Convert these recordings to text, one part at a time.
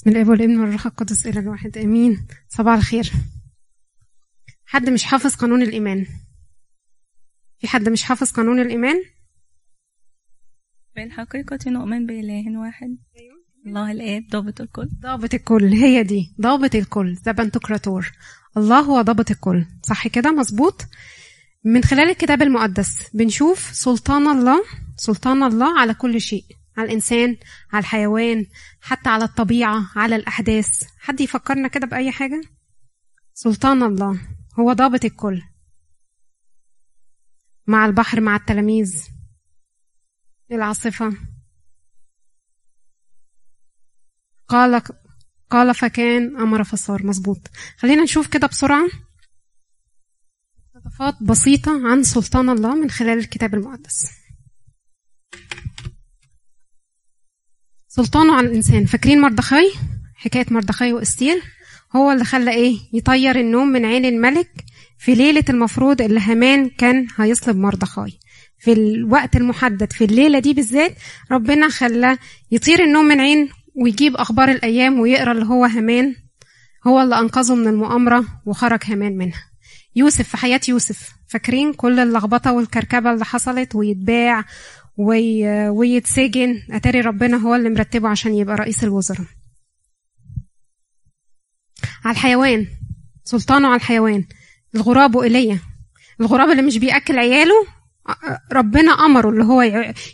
بسم الله والإبن والروح القدس إلى الواحد آمين. صباح الخير. حد مش حافظ قانون الإيمان؟ في حد مش حافظ قانون الإيمان؟ بالحقيقة نؤمن بإله واحد. الله الآب ضابط الكل. ضابط الكل هي دي ضابط الكل ذا بنتوكراتور الله هو ضابط الكل صح كده؟ مظبوط. من خلال الكتاب المقدس بنشوف سلطان الله سلطان الله على كل شيء. على الإنسان على الحيوان حتى على الطبيعة على الأحداث. حد يفكرنا كده بأي حاجة؟ سلطان الله هو ضابط الكل. مع البحر مع التلاميذ. العاصفة؟ قال قال فكان أمر فصار. مظبوط. خلينا نشوف كده بسرعة مقتطفات بسيطة عن سلطان الله من خلال الكتاب المقدس. سلطانه على الإنسان. فاكرين مردخاي؟ حكاية مردخاي وإستير هو اللي خلى إيه؟ يطير النوم من عين الملك في ليلة المفروض اللي هامان كان هيصلب مردخاي. في الوقت المحدد في الليلة دي بالذات ربنا خلاه يطير النوم من عين ويجيب أخبار الأيام ويقرأ اللي هو هامان هو اللي أنقذه من المؤامرة وخرج هامان منها. يوسف في حياة يوسف. فاكرين كل اللخبطة والكركبة اللي حصلت ويتباع وي... ويتسجن أتاري ربنا هو اللي مرتبه عشان يبقى رئيس الوزراء. على الحيوان. سلطانه على الحيوان. الغراب وإيليا الغراب اللي مش بيأكل عياله ربنا أمره اللي هو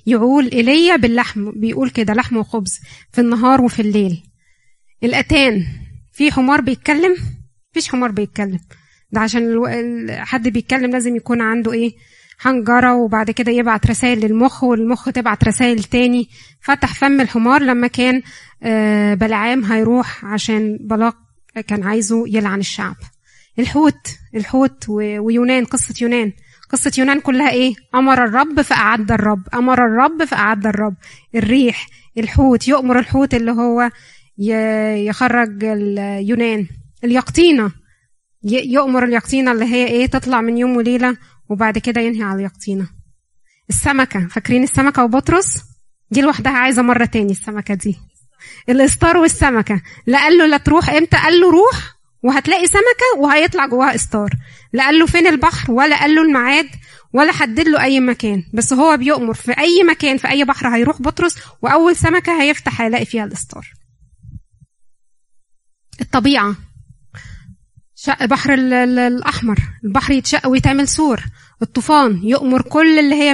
يعول إيليا باللحم. بيقول كده لحم وخبز. في النهار وفي الليل. الأتان. في حمار بيتكلم؟ مفيش حمار بيتكلم. ده عشان حد بيتكلم لازم يكون عنده إيه؟ حنجرة وبعد كده يبعت رسائل للمخ والمخ تبعت رسائل تاني. فتح فم الحمار لما كان بلعام هيروح عشان بلاق كان عايزه يلعن الشعب. الحوت الحوت ويونان قصة يونان. قصة يونان كلها إيه؟ أمر الرب فأعد الرب. أمر الرب فأعد الرب. الريح الحوت يؤمر الحوت اللي هو يخرج اليونان. اليقطينة. يؤمر اليقطينة اللي هي إيه؟ تطلع من يوم وليلة وبعد كده ينهي على اليقطينة السمكة فاكرين السمكة وبطرس؟ دي لوحدها عايزة مرة تاني السمكة دي. الإستار والسمكة لا قال له لا تروح إمتى؟ قال له روح وهتلاقي سمكة وهيطلع جواها إستار. لا قال له فين البحر؟ ولا قال له الميعاد ولا حدد له أي مكان. بس هو بيؤمر في أي مكان في أي بحر هيروح بطرس وأول سمكة هيفتح هيلاقي فيها الإستار. الطبيعة. شق بحر الأحمر. البحر يتشق ويتعمل سور. الطوفان يؤمر كل اللي هي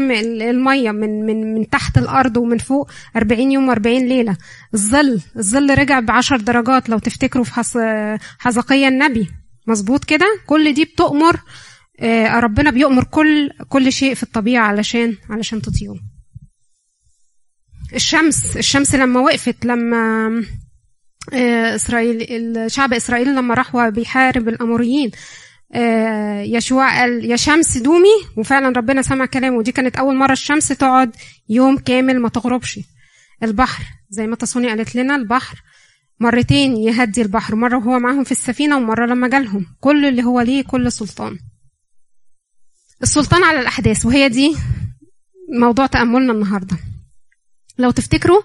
المية من من من تحت الأرض ومن فوق 40 يوم و40 ليلة. الظل. الظل رجع بعشر درجات لو تفتكروا في حزقية النبي. مظبوط كده؟ كل دي بتؤمر ربنا بيؤمر كل كل شيء في الطبيعة علشان علشان تطيعه الشمس. الشمس لما وقفت لما إسرائيل شعب إسرائيل لما راح وبيحارب الأموريين يشوع قال يا شمس دومي. وفعلا ربنا سمع كلامه. ودي كانت أول مرة الشمس تقعد يوم كامل ما تغربش. البحر زي ما تصوني قالت لنا البحر. مرتين يهدي البحر. مرة وهو معاهم في السفينة ومرة لما جالهم. كل اللي هو ليه كل سلطان. السلطان على الأحداث. وهي دي موضوع تأملنا النهارده. لو تفتكروا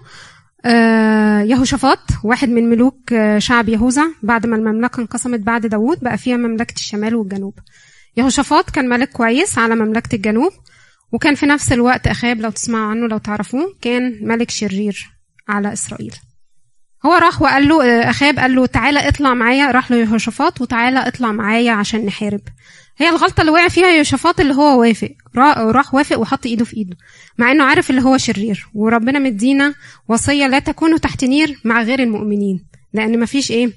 يهوشافاط واحد من ملوك شعب يهوذا بعد ما المملكة انقسمت بعد داوود بقى فيها مملكة الشمال والجنوب. يهوشافاط كان ملك كويس على مملكة الجنوب وكان في نفس الوقت أخاب لو تسمعوا عنه لو تعرفوه كان ملك شرير على إسرائيل. هو راح وقال له أخاب قال له تعالى اطلع معايا. راح له يهوشافاط وتعالى اطلع معايا عشان نحارب. هي الغلطة اللي وقع فيها يهوشافاط اللي هو وافق. راح وافق وحط إيده في إيده مع إنه عارف اللي هو شرير. وربنا مدينا وصية لا تكونوا تحت نير مع غير المؤمنين لأن مفيش إيه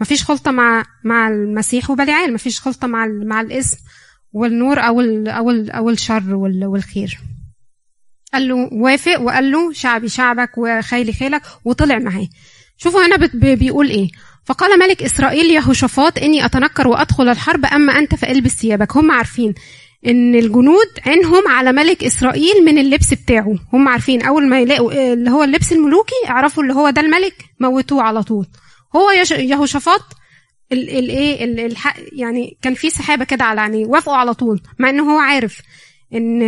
مفيش خلطة مع مع المسيح وبليعال مفيش خلطة مع مع الاسم والنور أو ال أو ال أو الشر والخير. قال له وافق وقال له شعبي شعبك وخيلي خيلك وطلع معاه. شوفوا هنا بيقول إيه. فقال ملك إسرائيل يهوشافاط إني أتنكر وأدخل الحرب أما أنت فألبس ثيابك. هم عارفين إن الجنود عينهم على ملك إسرائيل من اللبس بتاعه. هم عارفين أول ما يلاقوا اللي هو اللبس الملوكي يعرفوا اللي هو ده الملك موتوه على طول. هو يهوشافاط الايه يعني كان في سحابة كده على عينيه وافقوا على طول مع إنه هو عارف. إن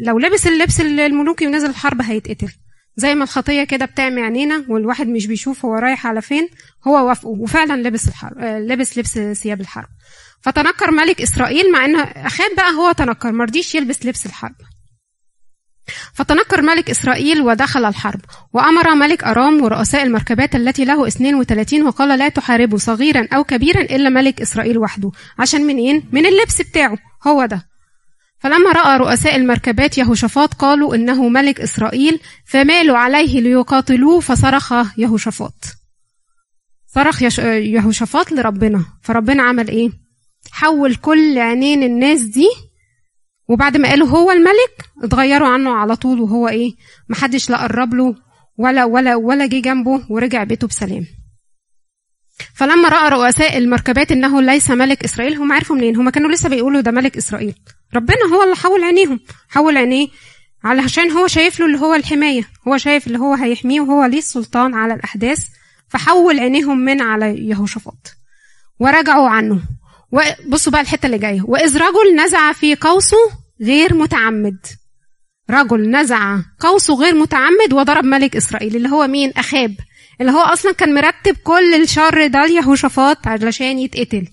لو لبس اللبس الملوكي ونزل الحرب هيتقتل. زي ما الخطية كده بتعمي عينينا والواحد مش بيشوف هو رايح على فين هو وافقه وفعلا لبس الحرب آه، لبس لبس ثياب الحرب. فتنكر ملك إسرائيل مع ان اخاب بقى هو تنكر مرضيش يلبس لبس الحرب. فتنكر ملك إسرائيل ودخل الحرب وأمر ملك أرام ورؤساء المركبات التي له 32 وقال لا تحاربوا صغيرا أو كبيرا إلا ملك إسرائيل وحده. عشان منين؟ من اللبس بتاعه. هو ده. فلما رأى رؤساء المركبات يهوشافاط قالوا إنه ملك إسرائيل فمالوا عليه ليقاتلوه فصرخ يهوشافاط. صرخ يهوشافاط لربنا. فربنا عمل إيه؟ حول كل عينين الناس دي وبعد ما قالوا هو الملك اتغيروا عنه على طول وهو إيه؟ محدش لا قرب له ولا ولا ولا جه جنبه ورجع بيته بسلام. فلما رأى رؤساء المركبات إنه ليس ملك إسرائيل هم عرفوا منين؟ هم كانوا لسه بيقولوا ده ملك إسرائيل. ربنا هو اللي حول عينيهم حول عينيه علشان هو شايف له اللي هو الحماية هو شايف اللي هو هيحميه وهو ليه السلطان على الأحداث فحول عينيهم من على يهوشافاط. ورجعوا عنه. وبصوا بقى الحتة اللي جاية. وإذ رجل نزع في قوسه غير متعمد. رجل نزع قوسه غير متعمد وضرب ملك إسرائيل اللي هو مين؟ أخاب. اللي هو أصلا كان مرتب كل الشر ده ليهوشافاط علشان يتقتل.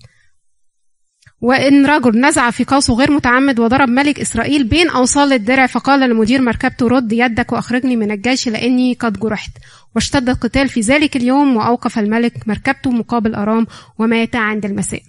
وإن رجل نزع في قوسه غير متعمد وضرب ملك إسرائيل بين أوصال الدرع فقال لمدير مركبته رد يدك وأخرجني من الجيش لأني قد جرحت. واشتد القتال في ذلك اليوم وأوقف الملك مركبته مقابل أرام ومات عند المساء.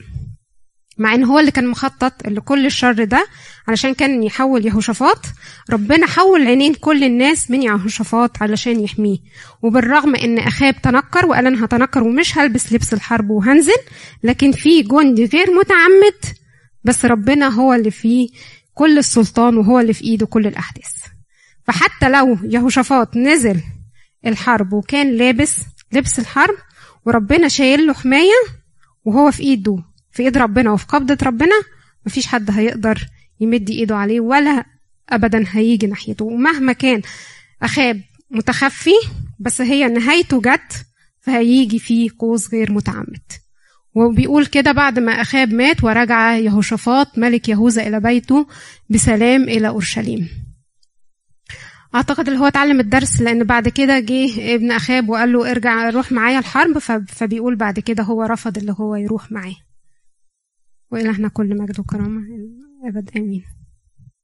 مع إن هو اللي كان مخطط لكل الشر ده علشان كان يحول يهوشافاط. ربنا حول عينين كل الناس من يهوشافاط علشان يحميه. وبالرغم إن أخاب تنكر وقال أنا هتنكر ومش هلبس لبس الحرب وهنزل لكن في جندي غير متعمد بس ربنا هو اللي فيه كل السلطان وهو اللي في إيده كل الأحداث. فحتى لو يهوشافاط نزل الحرب وكان لابس لبس الحرب وربنا شايل له حماية وهو في إيده في ايد ربنا وفي قبضة ربنا مفيش حد هيقدر يمد ايده عليه ولا ابدا هيجي ناحيته. ومهما كان أخاب متخفي بس هي نهايته جت فهيجي فيه قوس غير متعمد. وبيقول كده بعد ما أخاب مات ورجع يهوشافاط ملك يهوذا إلى بيته بسلام إلى أورشليم. أعتقد اللي هو اتعلم الدرس لأن بعد كده جه ابن أخاب وقال له ارجع روح معايا الحرب فبيقول بعد كده هو رفض اللي هو يروح معاه. وإلهنا كل مجد وكرامة أبد آمين.